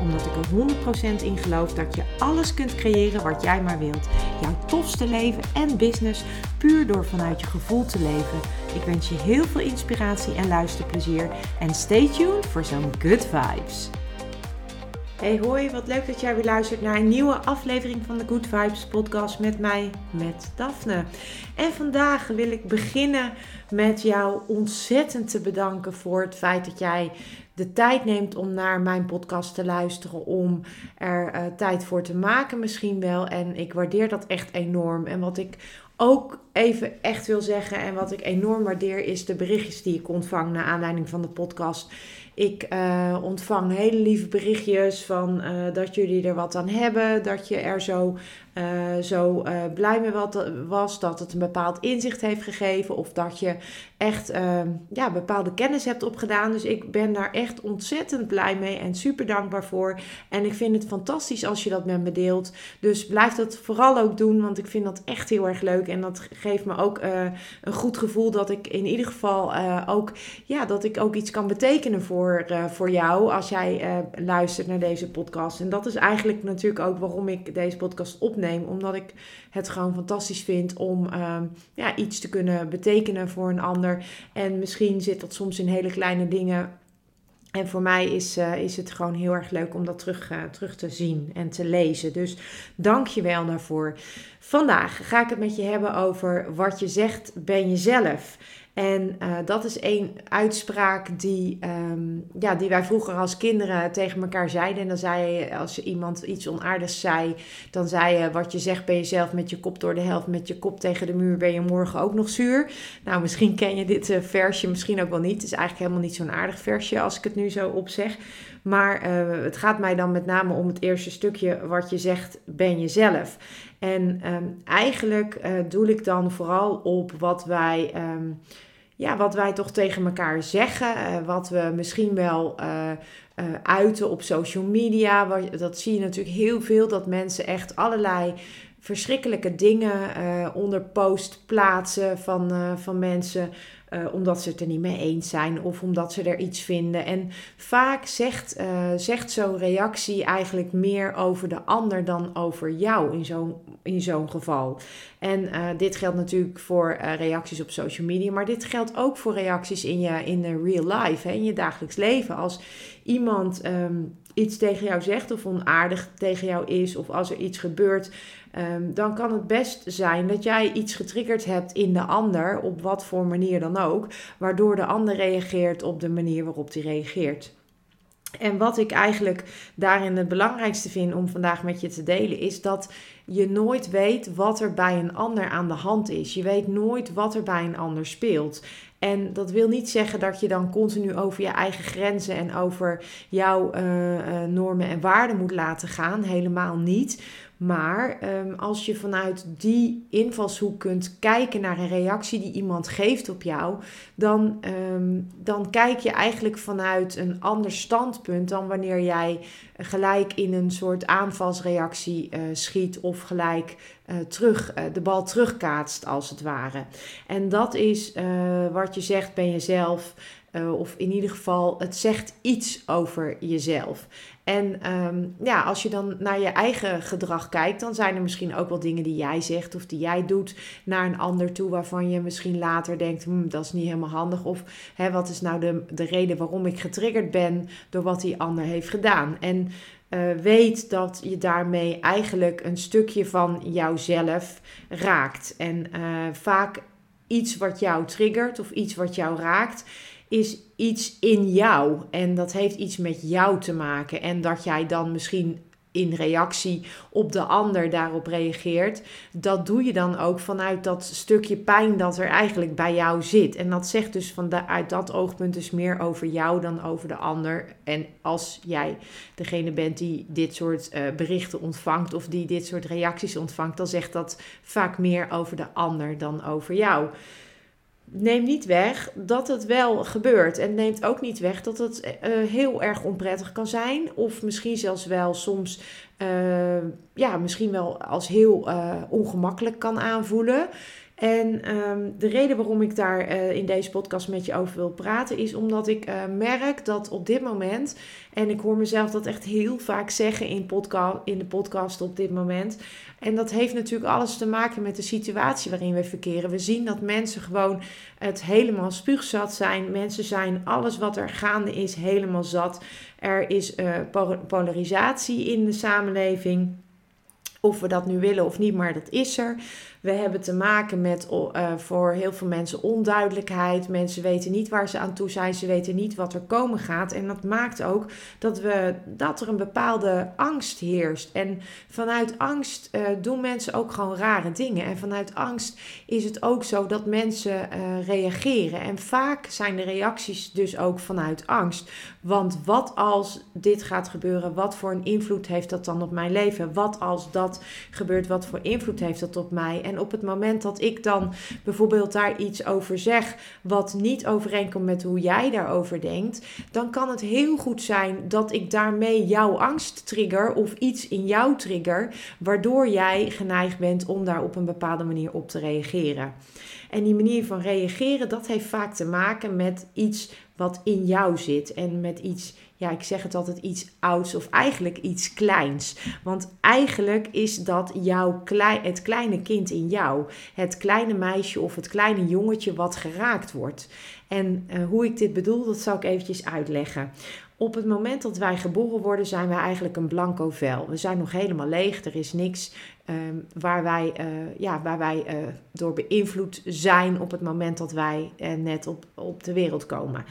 Omdat ik er 100% in geloof dat je alles kunt creëren wat jij maar wilt. Jouw tofste leven en business puur door vanuit je gevoel te leven. Ik wens je heel veel inspiratie en luisterplezier. En stay tuned voor zo'n good vibes. Hey hoi, wat leuk dat jij weer luistert naar een nieuwe aflevering van de Good Vibes podcast met mij, met Daphne. En vandaag wil ik beginnen met jou ontzettend te bedanken voor het feit dat jij de tijd neemt om naar mijn podcast te luisteren, om er uh, tijd voor te maken misschien wel. En ik waardeer dat echt enorm. En wat ik ook even echt wil zeggen en wat ik enorm waardeer is de berichtjes die ik ontvang naar aanleiding van de podcast. Ik uh, ontvang hele lieve berichtjes van uh, dat jullie er wat aan hebben, dat je er zo, uh, zo blij mee wat, was, dat het een bepaald inzicht heeft gegeven of dat je echt ja, bepaalde kennis hebt opgedaan. Dus ik ben daar echt ontzettend blij mee en super dankbaar voor. En ik vind het fantastisch als je dat met me deelt. Dus blijf dat vooral ook doen, want ik vind dat echt heel erg leuk en dat geeft me ook een goed gevoel dat ik in ieder geval ook, ja, dat ik ook iets kan betekenen voor voor, jou als jij luistert naar deze podcast. En dat is eigenlijk natuurlijk ook waarom ik deze podcast opneem. Omdat ik het gewoon fantastisch vind om uh, ja, iets te kunnen betekenen voor een ander. En misschien zit dat soms in hele kleine dingen. En voor mij is, uh, is het gewoon heel erg leuk om dat terug, terug te zien en te lezen. Dus dank je wel daarvoor. Vandaag ga ik het met je hebben over wat je zegt ben jezelf. En uh, dat is één uitspraak die, um, ja, die wij vroeger als kinderen tegen elkaar zeiden. En dan zei je, als iemand iets onaardigs zei, dan zei je wat je zegt ben je zelf met je kop door de helft, met je kop tegen de muur ben je morgen ook nog zuur. Nou, misschien ken je dit uh, versje, misschien ook wel niet. Het is eigenlijk helemaal niet zo'n aardig versje als ik het nu zo opzeg. Maar uh, het gaat mij dan met name om het eerste stukje wat je zegt ben je zelf. En um, eigenlijk doe ik dan vooral op wat wij... Um, ja, wat wij toch tegen elkaar zeggen. Uh, wat we misschien wel uh, uh, uiten op social media. Dat zie je natuurlijk heel veel. Dat mensen echt allerlei verschrikkelijke dingen onder post plaatsen van, van mensen. Uh, omdat ze het er niet mee eens zijn of omdat ze er iets vinden. En vaak zegt, uh, zegt zo'n reactie eigenlijk meer over de ander dan over jou in zo'n in zo'n geval. En uh, dit geldt natuurlijk voor reacties op social media, maar dit geldt ook voor reacties in je in de real life, hè, in je dagelijks leven. Als iemand um, iets tegen jou zegt of onaardig tegen jou is, of als er iets gebeurt Um, dan kan het best zijn dat jij iets getriggerd hebt in de ander, op wat voor manier dan ook, waardoor de ander reageert op de manier waarop die reageert. En wat ik eigenlijk daarin het belangrijkste vind om vandaag met je te delen, is dat je nooit weet wat er bij een ander aan de hand is. Je weet nooit wat er bij een ander speelt. En dat wil niet zeggen dat je dan continu over je eigen grenzen en over jouw uh, uh, normen en waarden moet laten gaan. Helemaal niet. Maar um, als je vanuit die invalshoek kunt kijken naar een reactie die iemand geeft op jou, dan, um, dan kijk je eigenlijk vanuit een ander standpunt dan wanneer jij gelijk in een soort aanvalsreactie uh, schiet of gelijk uh, terug, uh, de bal terugkaatst als het ware. En dat is wat je zegt ben jezelf. Uh, of in ieder geval, het zegt iets over jezelf. En um, ja, als je dan naar je eigen gedrag kijkt, dan zijn er misschien ook wel dingen die jij zegt of die jij doet naar een ander toe, waarvan je misschien later denkt, hm, dat is niet helemaal handig. Of hè, wat is nou de, de reden waarom ik getriggerd ben door wat die ander heeft gedaan. En uh, weet dat je daarmee eigenlijk een stukje van jouzelf raakt. En uh, vaak iets wat jou triggert of iets wat jou raakt is iets in jou. En dat heeft iets met jou te maken. En dat jij dan misschien in reactie op de ander daarop reageert, dat doe je dan ook vanuit dat stukje pijn dat er eigenlijk bij jou zit. En dat zegt dus vanuit dat oogpunt dus meer over jou dan over de ander. En als jij degene bent die dit soort uh, berichten ontvangt of die dit soort reacties ontvangt, dan zegt dat vaak meer over de ander dan over jou neemt niet weg dat het wel gebeurt. En neemt ook niet weg dat het uh, heel erg onprettig kan zijn. Of misschien zelfs wel soms, uh, ja, misschien wel als heel uh, ongemakkelijk kan aanvoelen. En um, de reden waarom ik daar uh, in deze podcast met je over wil praten, is omdat ik uh, merk dat op dit moment, en ik hoor mezelf dat echt heel vaak zeggen in, podcast, in de podcast op dit moment. En dat heeft natuurlijk alles te maken met de situatie waarin we verkeren. We zien dat mensen gewoon het helemaal spuugzat zijn. Mensen zijn alles wat er gaande is helemaal zat. Er is uh, polarisatie in de samenleving. Of we dat nu willen of niet, maar dat is er. We hebben te maken met uh, voor heel veel mensen onduidelijkheid. Mensen weten niet waar ze aan toe zijn. Ze weten niet wat er komen gaat. En dat maakt ook dat, we, dat er een bepaalde angst heerst. En vanuit angst uh, doen mensen ook gewoon rare dingen. En vanuit angst is het ook zo dat mensen uh, reageren. En vaak zijn de reacties dus ook vanuit angst. Want wat als dit gaat gebeuren? Wat voor een invloed heeft dat dan op mijn leven? Wat als dat gebeurt? Wat voor invloed heeft dat op mij? En op het moment dat ik dan bijvoorbeeld daar iets over zeg wat niet overeenkomt met hoe jij daarover denkt, dan kan het heel goed zijn dat ik daarmee jouw angst trigger of iets in jou trigger, waardoor jij geneigd bent om daar op een bepaalde manier op te reageren. En die manier van reageren, dat heeft vaak te maken met iets wat in jou zit en met iets ja, ik zeg het altijd iets ouds of eigenlijk iets kleins. Want eigenlijk is dat jouw het kleine kind in jou. Het kleine meisje of het kleine jongetje wat geraakt wordt. En uh, hoe ik dit bedoel, dat zal ik eventjes uitleggen. Op het moment dat wij geboren worden, zijn wij eigenlijk een blanco vel. We zijn nog helemaal leeg. Er is niks um, waar wij, uh, ja, waar wij uh, door beïnvloed zijn op het moment dat wij net op, op de wereld komen.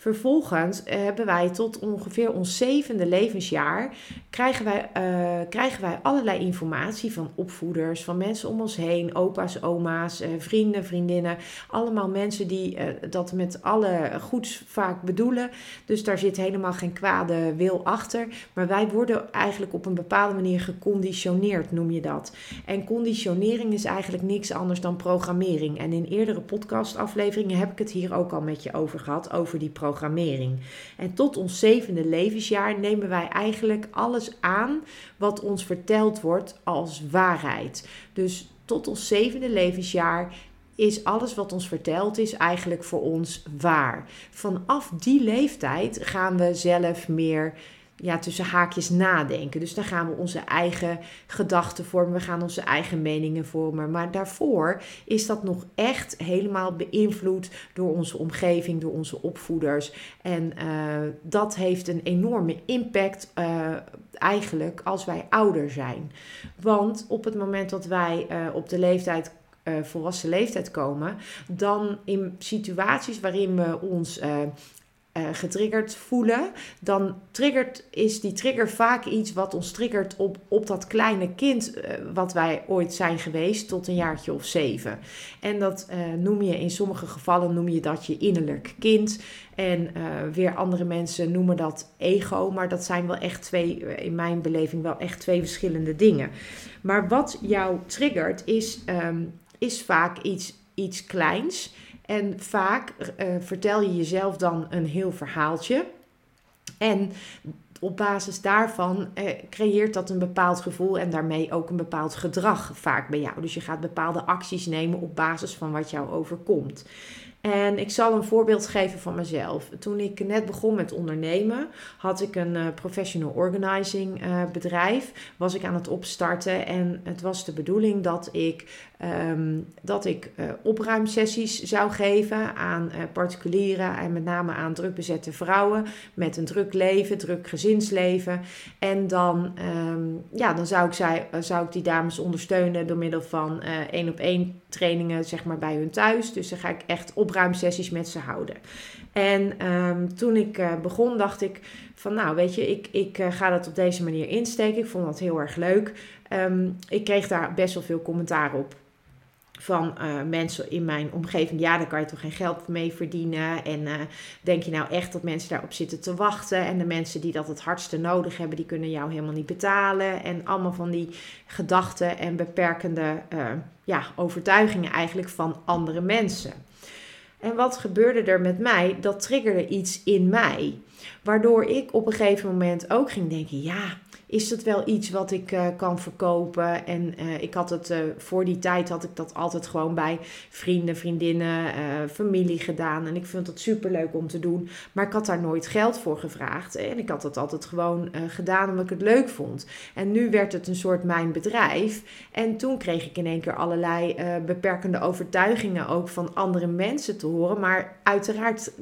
Vervolgens eh, hebben wij tot ongeveer ons zevende levensjaar krijgen wij, uh, krijgen wij allerlei informatie van opvoeders, van mensen om ons heen, opa's, oma's, uh, vrienden, vriendinnen. Allemaal mensen die dat met alle goeds vaak bedoelen. Dus daar zit helemaal geen kwade wil achter. Maar wij worden eigenlijk op een bepaalde manier geconditioneerd, noem je dat. En conditionering is eigenlijk niks anders dan programmering. En in eerdere podcastafleveringen heb ik het hier ook al met je over gehad, over die programmering programmering. En tot ons zevende levensjaar nemen wij eigenlijk alles aan wat ons verteld wordt als waarheid. Dus tot ons zevende levensjaar is alles wat ons verteld is eigenlijk voor ons waar. Vanaf die leeftijd gaan we zelf meer ja, tussen haakjes nadenken. Dus dan gaan we onze eigen gedachten vormen, we gaan onze eigen meningen vormen. Maar daarvoor is dat nog echt helemaal beïnvloed door onze omgeving, door onze opvoeders. En uh, dat heeft een enorme impact uh, eigenlijk als wij ouder zijn. Want op het moment dat wij uh, op de leeftijd volwassen leeftijd komen, dan in situaties waarin we ons uh, getriggerd voelen, dan triggert, is die trigger vaak iets wat ons triggert op, op dat kleine kind uh, wat wij ooit zijn geweest tot een jaartje of zeven. En dat uh, noem je in sommige gevallen noem je dat je innerlijk kind. En weer andere mensen noemen dat ego, maar dat zijn wel echt twee, in mijn beleving wel echt twee verschillende dingen. Maar wat jou triggert is, um, is vaak iets, iets kleins. En vaak uh, vertel je jezelf dan een heel verhaaltje. En op basis daarvan eh, creëert dat een bepaald gevoel en daarmee ook een bepaald gedrag vaak bij jou. Dus je gaat bepaalde acties nemen op basis van wat jou overkomt. En ik zal een voorbeeld geven van mezelf. Toen ik net begon met ondernemen, had ik een uh, professional organizing bedrijf. Was ik aan het opstarten en het was de bedoeling dat ik, um, dat ik uh, opruimsessies zou geven aan particulieren en met name aan drukbezette vrouwen met een druk leven, druk gezinsleven. En dan, um, ja, dan zou, ik zij, zou ik die dames ondersteunen door middel van één op één trainingen zeg maar, bij hun thuis. Dus dan ga ik echt op opruimsessies met ze houden. En ehm, toen ik uh, begon, dacht ik van nou, weet je, ik, ik uh, ga dat op deze manier insteken. Ik vond dat heel erg leuk. Ik kreeg daar best wel veel commentaar op van uh, mensen in mijn omgeving. Ja, daar kan je toch geen geld mee verdienen. En uh, denk je nou echt dat mensen daarop zitten te wachten? En de mensen die dat het hardste nodig hebben, die kunnen jou helemaal niet betalen. En allemaal van die gedachten en beperkende uh, ja, overtuigingen eigenlijk van andere mensen. En wat gebeurde er met mij? Dat triggerde iets in mij. Waardoor ik op een gegeven moment ook ging denken: ja, is dat wel iets wat ik uh, kan verkopen? En uh, ik had het uh, voor die tijd had ik dat altijd gewoon bij vrienden, vriendinnen, familie gedaan. En ik vond het super leuk om te doen. Maar ik had daar nooit geld voor gevraagd. En ik had het altijd gewoon gedaan omdat ik het leuk vond. En nu werd het een soort mijn bedrijf. En toen kreeg ik in één keer allerlei beperkende overtuigingen ook van andere mensen te horen. Maar uiteraard,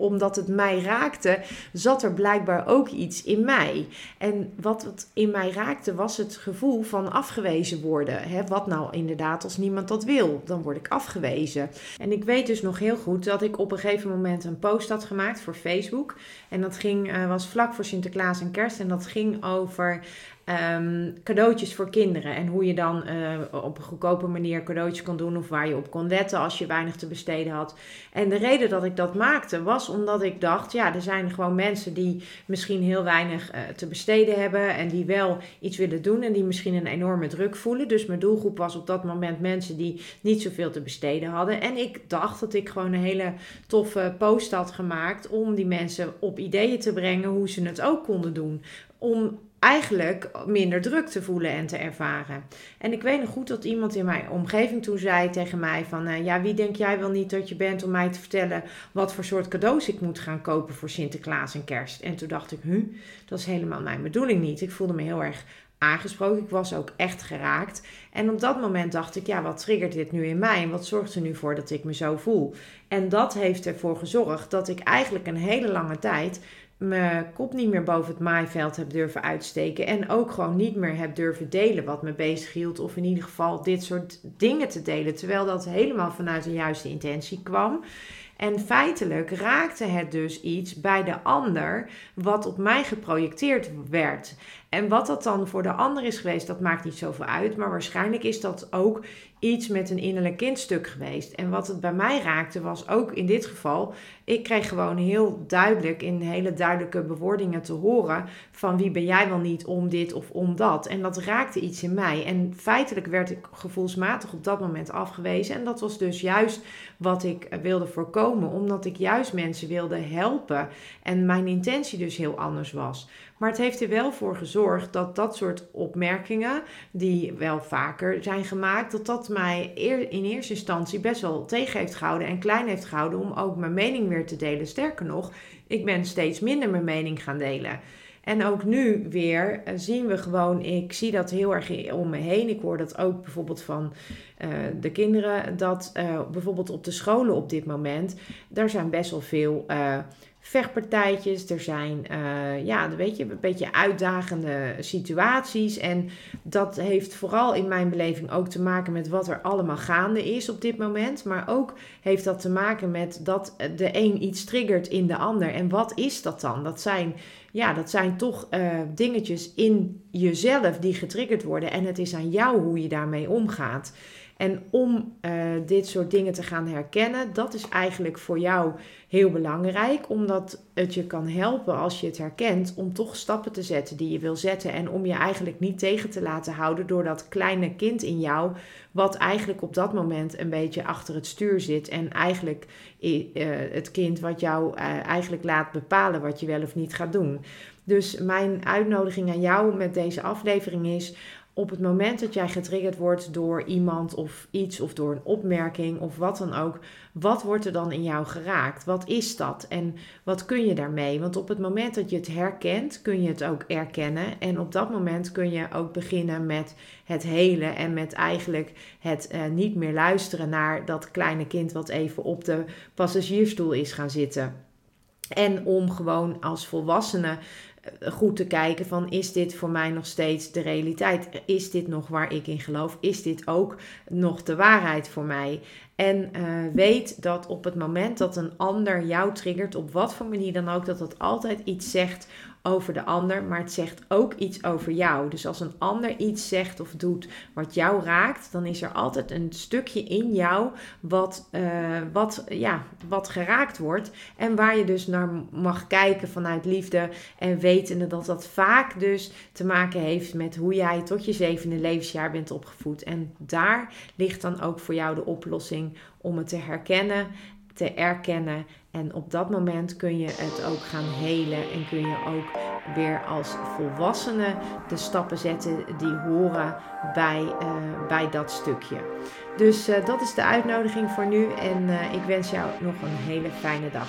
omdat het mij raakte, zat er blijkbaar ook iets in mij. En wat in mij raakte was het gevoel van afgewezen worden. Hè? Wat nou inderdaad als niemand dat wil, dan word ik afgewezen. En ik weet dus nog heel goed dat ik op een gegeven moment een post had gemaakt voor Facebook. En dat ging, uh, was vlak voor Sinterklaas en Kerst. En dat ging over um, cadeautjes voor kinderen. En hoe je dan uh, op een goedkope manier cadeautjes kon doen. Of waar je op kon letten als je weinig te besteden had. En de reden dat ik dat maakte was omdat ik dacht: ja, er zijn gewoon mensen die misschien heel weinig uh, te besteden hebben. En die wel iets willen doen. En die misschien een enorme druk voelen. Dus mijn doelgroep was op dat moment mensen die niet zoveel te besteden hadden. En ik dacht dat ik gewoon een hele toffe post had gemaakt. Om die mensen op ideeën te brengen hoe ze het ook konden doen. Om eigenlijk minder druk te voelen en te ervaren. En ik weet nog goed dat iemand in mijn omgeving toen zei tegen mij van... Uh, ja, wie denk jij wel niet dat je bent om mij te vertellen... wat voor soort cadeaus ik moet gaan kopen voor Sinterklaas en kerst? En toen dacht ik, hu, dat is helemaal mijn bedoeling niet. Ik voelde me heel erg aangesproken. Ik was ook echt geraakt. En op dat moment dacht ik, ja, wat triggert dit nu in mij? En wat zorgt er nu voor dat ik me zo voel? En dat heeft ervoor gezorgd dat ik eigenlijk een hele lange tijd mijn kop niet meer boven het maaiveld heb durven uitsteken. En ook gewoon niet meer heb durven delen wat me bezig hield. Of in ieder geval dit soort dingen te delen. Terwijl dat helemaal vanuit de juiste intentie kwam. En feitelijk raakte het dus iets bij de ander wat op mij geprojecteerd werd. En wat dat dan voor de ander is geweest, dat maakt niet zoveel uit. Maar waarschijnlijk is dat ook iets met een innerlijk kindstuk geweest. En wat het bij mij raakte, was ook in dit geval. Ik kreeg gewoon heel duidelijk, in hele duidelijke bewoordingen te horen. van wie ben jij wel niet om dit of om dat. En dat raakte iets in mij. En feitelijk werd ik gevoelsmatig op dat moment afgewezen. En dat was dus juist wat ik wilde voorkomen, omdat ik juist mensen wilde helpen. En mijn intentie dus heel anders was. Maar het heeft er wel voor gezorgd dat dat soort opmerkingen, die wel vaker zijn gemaakt, dat dat mij in eerste instantie best wel tegen heeft gehouden en klein heeft gehouden om ook mijn mening weer te delen. Sterker nog, ik ben steeds minder mijn mening gaan delen. En ook nu weer eh, zien we gewoon, ik zie dat heel erg om me heen. Ik hoor dat ook bijvoorbeeld van uh, de kinderen, dat uh, bijvoorbeeld op de scholen op dit moment, daar zijn best wel veel uh, vechtpartijtjes, er zijn, uh, ja, weet je, een beetje uitdagende situaties. En dat heeft vooral in mijn beleving ook te maken met wat er allemaal gaande is op dit moment. Maar ook heeft dat te maken met dat de een iets triggert in de ander. En wat is dat dan? Dat zijn, ja, dat zijn toch uh, dingetjes in jezelf die getriggerd worden. En het is aan jou hoe je daarmee omgaat. En om uh, dit soort dingen te gaan herkennen, dat is eigenlijk voor jou heel belangrijk, omdat het je kan helpen als je het herkent om toch stappen te zetten die je wil zetten en om je eigenlijk niet tegen te laten houden door dat kleine kind in jou, wat eigenlijk op dat moment een beetje achter het stuur zit en eigenlijk uh, het kind wat jou uh, eigenlijk laat bepalen wat je wel of niet gaat doen. Dus mijn uitnodiging aan jou met deze aflevering is op het moment dat jij getriggerd wordt door iemand of iets of door een opmerking of wat dan ook, wat wordt er dan in jou geraakt? Wat is dat en wat kun je daarmee? Want op het moment dat je het herkent, kun je het ook erkennen en op dat moment kun je ook beginnen met het helen en met eigenlijk het uh, niet meer luisteren naar dat kleine kind wat even op de passagiersstoel is gaan zitten. En om gewoon als volwassene goed te kijken van is dit voor mij nog steeds de realiteit? Is dit nog waar ik in geloof? Is dit ook nog de waarheid voor mij? En uh, weet dat op het moment dat een ander jou triggert, op wat voor manier dan ook, dat dat altijd iets zegt over de ander, maar het zegt ook iets over jou. Dus als een ander iets zegt of doet wat jou raakt, dan is er altijd een stukje in jou wat, uh, wat, ja, wat geraakt wordt. En waar je dus naar mag kijken vanuit liefde en wetende dat dat vaak dus te maken heeft met hoe jij tot je zevende levensjaar bent opgevoed. En daar ligt dan ook voor jou de oplossing om het te herkennen, te erkennen en op dat moment kun je het ook gaan helen en kun je ook weer als volwassene de stappen zetten die horen bij, uh, bij dat stukje. Dus uh, dat is de uitnodiging voor nu en uh, ik wens jou nog een hele fijne dag.